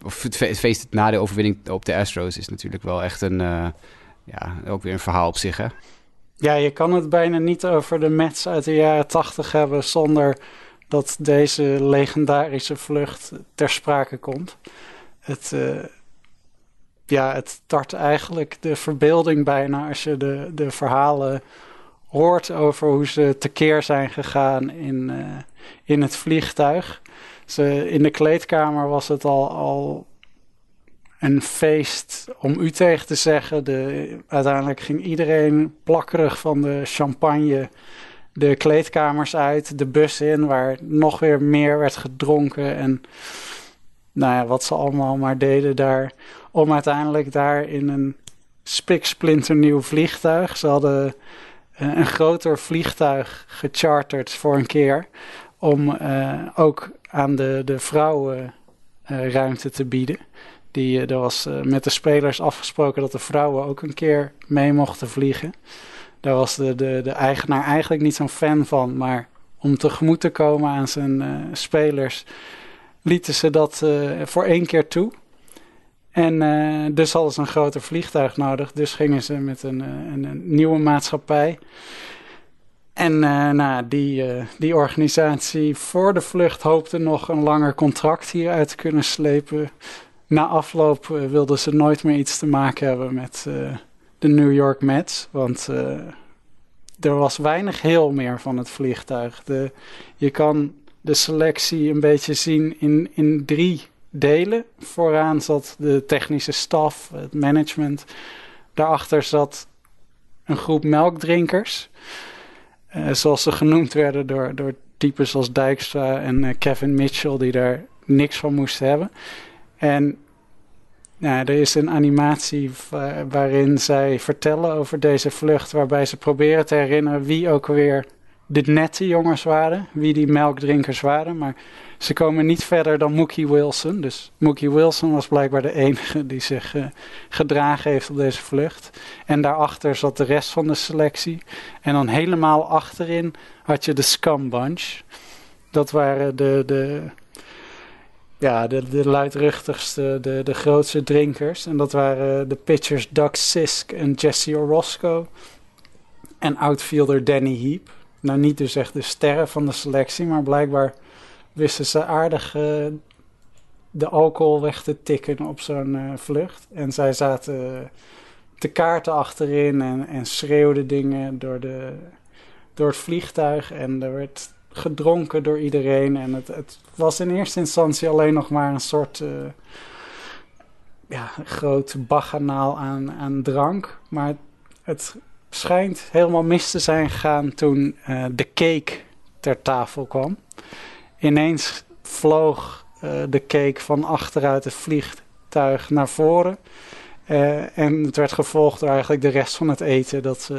of het feest na de overwinning op de Astros is natuurlijk wel echt een... ja, ook weer een verhaal op zich, hè? Ja, je kan het bijna niet over de Mets uit de jaren tachtig hebben zonder dat deze legendarische vlucht ter sprake komt. Het, uh, ja, het tart eigenlijk de verbeelding bijna als je de, de verhalen hoort over hoe ze tekeer zijn gegaan in, uh, in het vliegtuig. Ze, in de kleedkamer was het al, al een feest om u tegen te zeggen. De, uiteindelijk ging iedereen plakkerig van de champagne de kleedkamers uit, de bus in, waar nog weer meer werd gedronken. En nou ja, wat ze allemaal maar deden daar. Om uiteindelijk daar in een spiksplinternieuw vliegtuig. Ze hadden eh, een groter vliegtuig gecharterd voor een keer. Om uh, ook aan de, de vrouwen uh, ruimte te bieden. Die, er was met de spelers afgesproken dat de vrouwen ook een keer mee mochten vliegen. Daar was de, de, de eigenaar eigenlijk niet zo'n fan van. Maar om tegemoet te komen aan zijn spelers, lieten ze dat voor één keer toe. En dus hadden ze een groter vliegtuig nodig. Dus gingen ze met een, een, nieuwe maatschappij. En nou, die, die organisatie voor de vlucht hoopte nog een langer contract hieruit te kunnen slepen. Na afloop wilden ze nooit meer iets te maken hebben met de New York Mets. Want er was weinig heel meer van het vliegtuig. De, je kan de selectie een beetje zien in, in drie delen. Vooraan zat de technische staf, het management. Daarachter zat een groep melkdrinkers. Zoals ze genoemd werden door, door types als Dijkstra en Kevin Mitchell, die daar niks van moesten hebben. En nou, er is een animatie waarin zij vertellen over deze vlucht, waarbij ze proberen te herinneren wie ook weer de nette jongens waren, wie die melkdrinkers waren. Maar ze komen niet verder dan Mookie Wilson. Dus Mookie Wilson was blijkbaar de enige die zich uh, gedragen heeft op deze vlucht. En daarachter zat de rest van de selectie. En dan helemaal achterin had je de Scum Bunch. Dat waren de, de, ja, de, de luidruchtigste, de, de grootste drinkers. En dat waren de pitchers Doug Sisk en Jesse Orozco. En outfielder Danny Heap. Nou, niet dus echt de sterren van de selectie, maar blijkbaar wisten ze aardig uh, de alcohol weg te tikken op zo'n uh, vlucht. En zij zaten te kaarten achterin en, en schreeuwden dingen door, de, door het vliegtuig. En er werd gedronken door iedereen. En het, het was in eerste instantie alleen nog maar een soort uh, ja, groot baganaal aan, aan drank. Maar het schijnt helemaal mis te zijn gegaan toen uh, de cake ter tafel kwam. Ineens vloog uh, de cake van achteruit het vliegtuig naar voren. En het werd gevolgd door eigenlijk de rest van het eten dat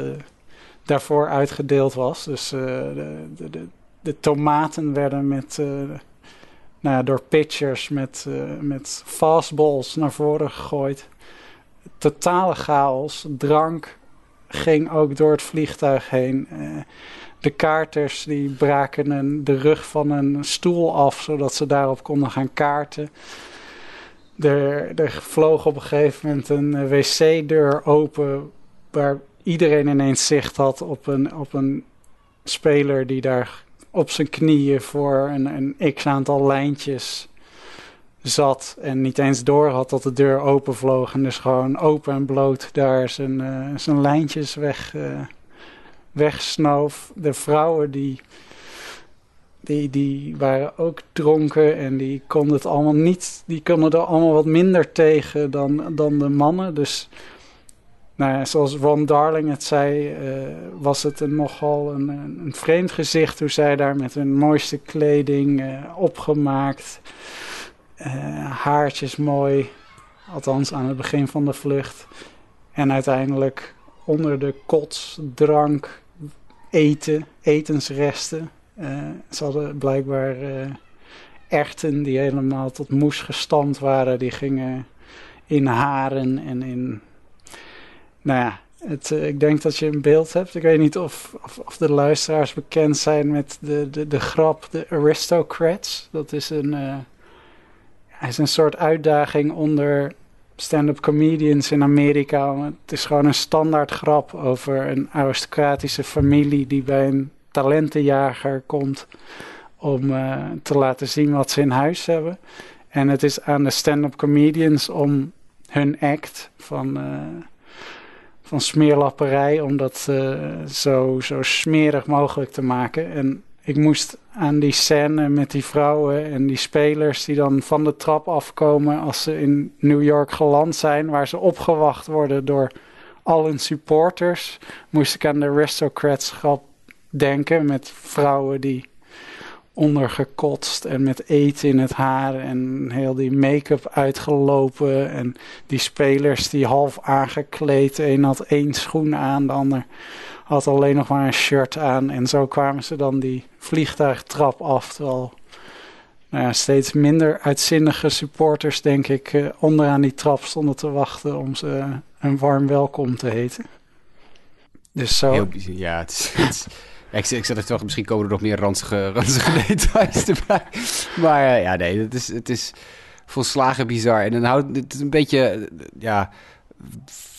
daarvoor uitgedeeld was. Dus de, de, de, de, tomaten werden met, nou ja, door pitchers met, met fastballs naar voren gegooid. Totale chaos, drank, ging ook door het vliegtuig heen. Uh, de kaarters die braken een, de rug van een stoel af, zodat ze daarop konden gaan kaarten. Er, er vloog op een gegeven moment een eh, wc-deur open, waar iedereen ineens zicht had op een, op een speler die daar op zijn knieën voor een, een x aantal lijntjes zat en niet eens door had dat de deur open vloog en dus gewoon open en bloot daar zijn, uh, zijn lijntjes weg, uh, wegsnoof. De vrouwen die, die, die waren ook dronken en die konden het allemaal niet, die konden er allemaal wat minder tegen dan, dan de mannen. Dus nou ja, zoals Ron Darling het zei, uh, was het een nogal een, een, vreemd gezicht hoe zij daar met hun mooiste kleding opgemaakt uh, haartjes mooi. Althans aan het begin van de vlucht. En uiteindelijk onder de kots, drank, eten, etensresten. Ze hadden blijkbaar erten die helemaal tot moes gestampt waren. Die gingen in haren en in... Nou ja, het, ik denk dat je een beeld hebt. Ik weet niet of, of, de luisteraars bekend zijn met de, de, de grap de Aristocrats. Dat is een hij is een soort uitdaging onder stand-up comedians in Amerika. Het is gewoon een standaard grap over een aristocratische familie die bij een talentenjager komt om uh, te laten zien wat ze in huis hebben. En het is aan de stand-up comedians om hun act van, van smeerlapperij, om dat uh, zo, zo smerig mogelijk te maken. En ik moest aan die scène met die vrouwen en die spelers die dan van de trap afkomen als ze in New York geland zijn, waar ze opgewacht worden door al hun supporters, moest ik aan de aristocrats grap denken. Met vrouwen die ondergekotst en met eten in het haar en heel die make-up uitgelopen. En die spelers die half aangekleed. Een had één schoen aan, de ander had alleen nog maar een shirt aan. En zo kwamen ze dan die vliegtuigtrap af. Terwijl nou ja, steeds minder uitzinnige supporters, denk ik, uh, onderaan die trap stonden te wachten om ze een warm welkom te heten. Dus zo. Heel, ja, het is, het is ik, ik zat toch, misschien komen er nog meer ranzige, [LAUGHS] ranzige details erbij. Maar uh, ja, nee, het is, het is volslagen bizar. En dan houdt het een beetje, ja,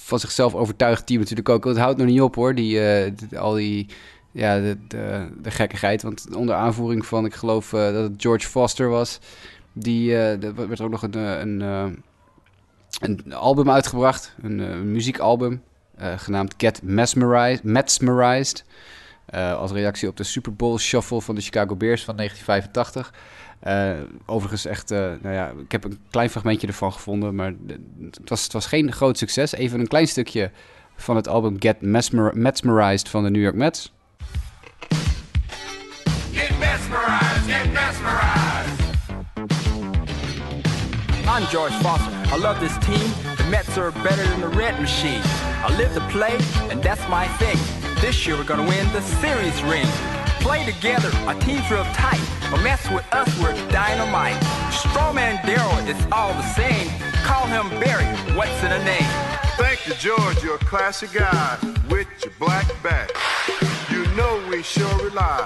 van zichzelf overtuigd team natuurlijk ook. Het houdt nog niet op hoor, die, uh, al die, ja, de, de, gekkigheid. Want onder aanvoering van, ik geloof dat het George Foster was, die, er werd ook nog een, een, een album uitgebracht, een, een muziekalbum, genaamd Get Mesmerized. Mesmerized. Uh, als reactie op de Super Bowl shuffle van de Chicago Bears van 1985. Uh, overigens echt, uh, nou ja, ik heb een klein fragmentje ervan gevonden, maar het was, het was geen groot succes. Even een klein stukje van het album Get Mesmer Mesmerized van de New York Mets. Get mesmerized, get mesmerized. I'm George Foster. I love this team. The Mets are better than the Red Machine. I live to play, and that's my thing. This year we're gonna win the series ring. Play together, our team's real tight. Don't mess with us, we're dynamite. Strawman Daryl, it's all the same. Call him Barry, what's in a name? Thank you, George, you're a classic guy with your black back. You know we sure rely.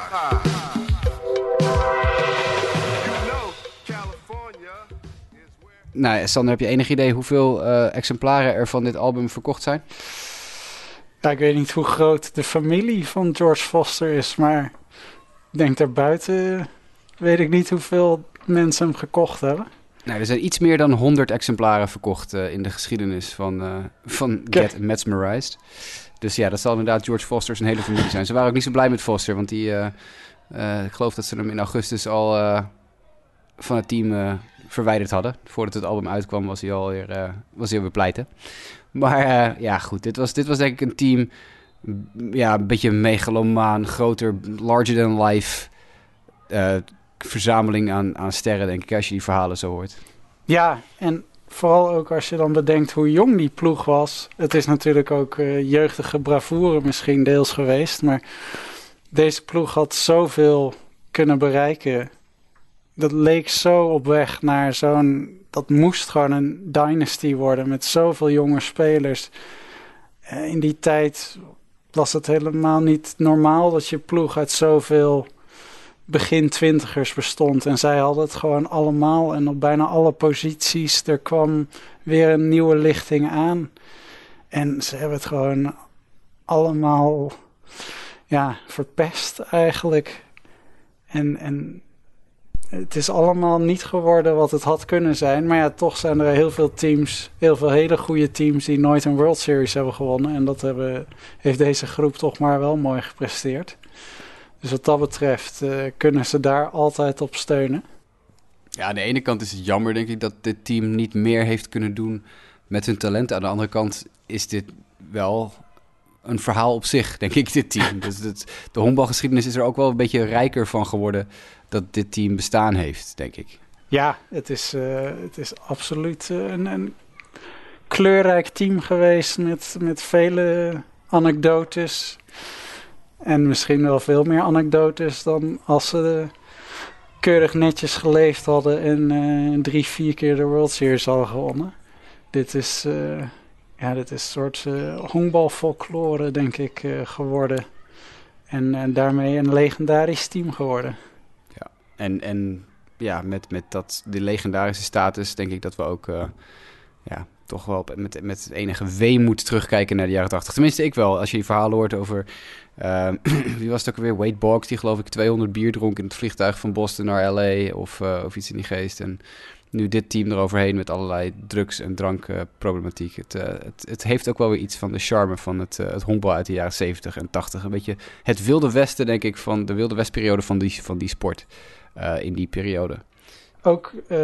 Nou, Sander, heb je enig idee hoeveel uh, exemplaren er van dit album verkocht zijn? Ja, ik weet niet hoe groot de familie van George Foster is, maar ik denk daarbuiten weet ik niet hoeveel mensen hem gekocht hebben. Nou, er zijn iets meer dan 100 exemplaren verkocht uh, in de geschiedenis van, uh, van Get Mesmerized. Dus ja, dat zal inderdaad George Foster's een hele familie zijn. Ze waren ook niet zo blij met Foster, want die, uh, ik geloof dat ze hem in augustus al van het team verwijderd hadden. Voordat het album uitkwam was hij alweer, was hij alweer pleiten. Maar uh, ja, goed. Dit was, dit was denk ik een team. Ja, een beetje megalomaan, groter, larger than life. Uh, verzameling aan, aan sterren, denk ik, als je die verhalen zo hoort. Ja, en vooral ook als je dan bedenkt hoe jong die ploeg was. Het is natuurlijk ook uh, jeugdige bravoure misschien deels geweest. Maar deze ploeg had zoveel kunnen bereiken. Dat leek zo op weg naar zo'n dat moest gewoon een dynasty worden met zoveel jonge spelers. Eh, in die tijd was het helemaal niet normaal dat je ploeg uit zoveel begin twintigers bestond. En zij hadden het gewoon allemaal en op bijna alle posities. Er kwam weer een nieuwe lichting aan. En ze hebben het gewoon allemaal ja, verpest eigenlijk. En, en het is allemaal niet geworden wat het had kunnen zijn. Maar ja, toch zijn er heel veel teams, heel veel hele goede teams die nooit een World Series hebben gewonnen. En dat hebben, heeft deze groep toch maar wel mooi gepresteerd. Dus wat dat betreft uh, kunnen ze daar altijd op steunen. Ja, aan de ene kant is het jammer, denk ik, dat dit team niet meer heeft kunnen doen met hun talent. Aan de andere kant is dit wel een verhaal op zich, denk ik, dit team. dus de honkbalgeschiedenis is er ook wel een beetje rijker van geworden dat dit team bestaan heeft, denk ik. Ja, het is, uh, het is absoluut uh, een, een, kleurrijk team geweest met, met vele anekdotes. En misschien wel veel meer anekdotes dan als ze keurig netjes geleefd hadden en uh, drie, vier keer de World Series hadden gewonnen. Dit is, ja, dit is een soort honkbalfolklore, denk ik, geworden. En, en daarmee een legendarisch team geworden. En, en ja, met, met dat, de legendarische status denk ik dat we ook uh, ja, toch wel met, met enige weemoed terugkijken naar de jaren 80. Tenminste, ik wel. Als je die verhalen hoort over. Uh, [CLEARS THROAT] wie was het ook weer? Wade Boggs, die geloof ik 200 bier dronk in het vliegtuig van Boston naar LA of, uh, of iets in die geest. En nu dit team eroverheen met allerlei drugs- en drankproblematiek. het, het, het, heeft ook wel weer iets van de charme van het, het honkbal uit de jaren 70 en 80. Een beetje het wilde westen, denk ik, van de wilde westperiode van die, van die sport. Uh, in die periode. Ook uh,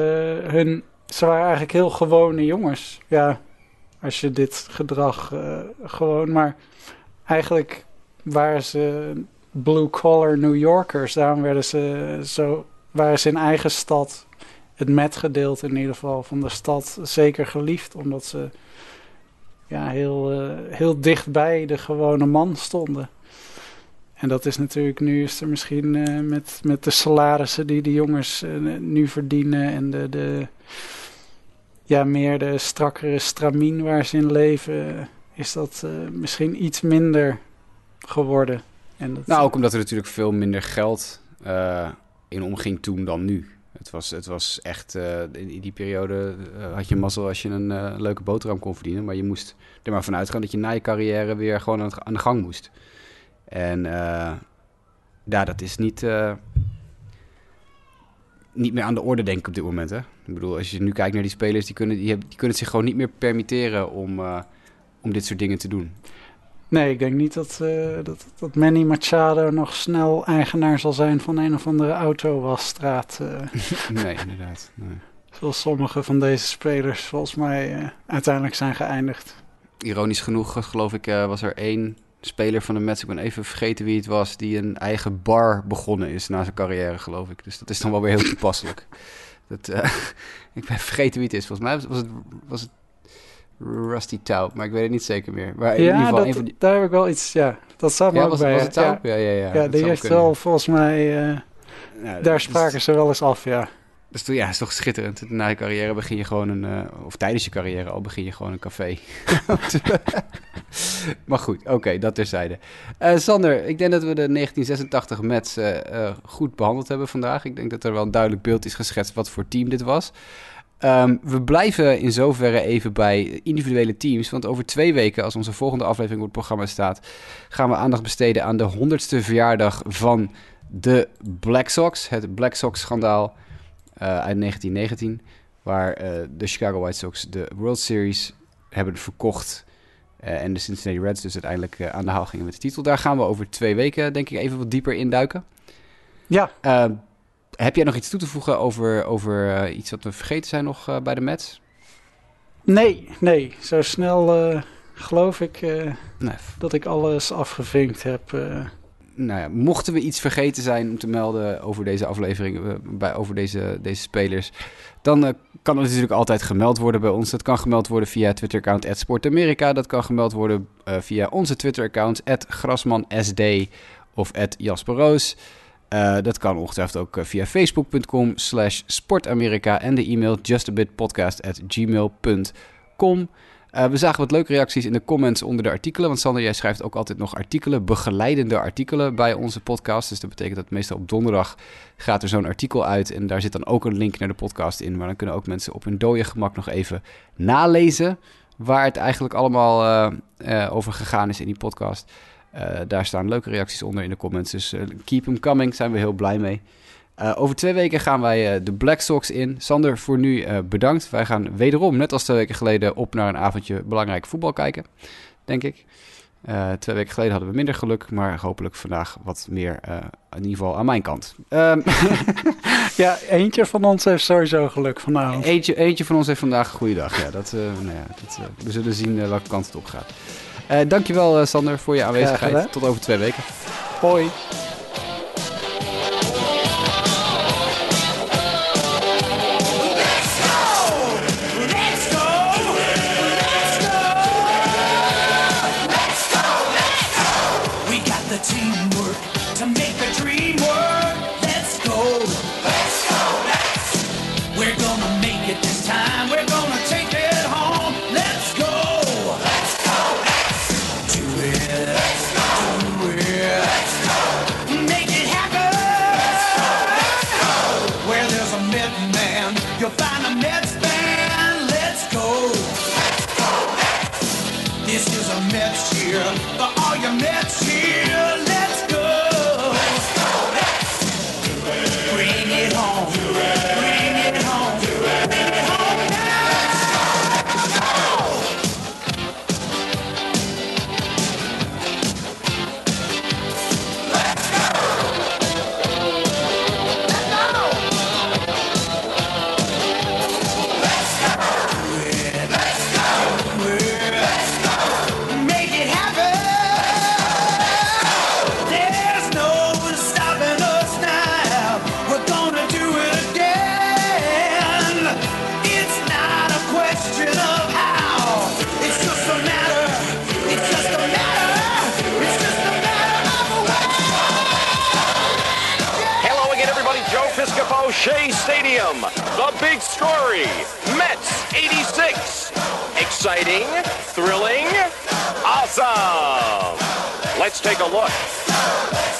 hun, ze waren eigenlijk heel gewone jongens. Ja, als je dit gedrag uh, gewoon, maar eigenlijk waren ze blue-collar New Yorkers. Daarom werden ze zo, waren ze in eigen stad, het metgedeelte in ieder geval van de stad, zeker geliefd. Omdat ze ja, heel, uh, heel dicht bij de gewone man stonden. En dat is natuurlijk, nu is er misschien uh, met, met de salarissen die de jongens uh, nu verdienen en de, de, ja, meer de strakkere stramien waar ze in leven, is dat misschien iets minder geworden. En dat, nou, ook omdat er natuurlijk veel minder geld in omging toen dan nu. Het was, het was echt, uh, in die periode uh, had je mazzel als je een uh, leuke boterham kon verdienen. Maar je moest er maar vanuit gaan dat je na je carrière weer gewoon aan, de gang moest. En ja, dat is niet, niet meer aan de orde, denk ik, op dit moment. Hè? Ik bedoel, als je nu kijkt naar die spelers, die kunnen, die, die kunnen het zich gewoon niet meer permitteren om, om dit soort dingen te doen. Nee, ik denk niet dat, uh, dat, dat Manny Machado nog snel eigenaar zal zijn van een of andere autowasstraat. Uh. [LAUGHS] nee, inderdaad. Nee. Zoals sommige van deze spelers volgens mij uh, uiteindelijk zijn geëindigd. Ironisch genoeg, geloof ik, was er één speler van de Mets, ik ben even vergeten wie het was, die een eigen bar begonnen is na zijn carrière, geloof ik. Dus dat is dan wel weer heel toepasselijk. [LAUGHS] dat, [LAUGHS] ik ben vergeten wie het is. Volgens mij was het, was het Rusty Taub, maar ik weet het niet zeker meer. Maar in ja, ieder geval dat, van die... daar heb ik wel iets, ja. Dat staat me ja, ook was, bij. was het? Ja, ja, ja. ja, ja die heeft kunnen. wel volgens mij... Uh, ja, daar spraken dus, ze wel eens af, ja. Dus ja, het is toch schitterend. Na je carrière begin je gewoon een... Uh, of tijdens je carrière al begin je gewoon een café. [LAUGHS] maar goed, oké, okay, dat terzijde. Uh, Sander, ik denk dat we de 1986 Mets goed behandeld hebben vandaag. Ik denk dat er wel een duidelijk beeld is geschetst wat voor team dit was. Um, we blijven in zoverre even bij individuele teams. Want over twee weken, als onze volgende aflevering op het programma staat, gaan we aandacht besteden aan de 100ste verjaardag van de Black Sox. Het Black Sox-schandaal uh, uit 1919. Waar uh, de Chicago White Sox de World Series hebben verkocht. Uh, en de Cincinnati Reds dus uiteindelijk aan de haal gingen met de titel. Daar gaan we over twee weken, denk ik, even wat dieper induiken. Ja. Heb jij nog iets toe te voegen over, over uh, iets wat we vergeten zijn nog uh, bij de Mets? Nee, nee. Zo snel uh, geloof ik nee. dat ik alles afgevinkt heb. Nou ja, mochten we iets vergeten zijn om te melden over deze aflevering, bij, over deze, deze spelers, dan kan het natuurlijk altijd gemeld worden bij ons. Dat kan gemeld worden via Twitter-account @sportamerika. Dat kan gemeld worden via onze Twitter-account @grasmansd of @jasperroos. Uh, dat kan ongetwijfeld ook via facebook.com slash sportamerika en de e-mail justabitpodcast at gmail.com. Uh, we zagen wat leuke reacties in de comments onder de artikelen. Want Sander, jij schrijft ook altijd nog artikelen, begeleidende artikelen bij onze podcast. Dus dat betekent dat meestal op donderdag gaat er zo'n artikel uit. En daar zit dan ook een link naar de podcast in. Maar dan kunnen ook mensen op hun dode gemak nog even nalezen waar het eigenlijk allemaal over gegaan is in die podcast. Uh, daar staan leuke reacties onder in de comments. Dus uh, keep them coming, zijn we heel blij mee. Uh, over twee weken gaan wij de Black Sox in. Sander, voor nu bedankt. Wij gaan wederom, net als twee weken geleden, op naar een avondje belangrijk voetbal kijken. Denk ik. twee weken geleden hadden we minder geluk, maar hopelijk vandaag wat meer, in ieder geval aan mijn kant. Um, [LAUGHS] ja, eentje van ons heeft sowieso geluk vanavond. Eentje, eentje van ons heeft vandaag een goede dag. Ja, dat, nou ja, dat, we zullen zien welke kant het op gaat. Uh, dankjewel uh, Sander voor je aanwezigheid. Tot over twee weken. Hoi. Let's take a look.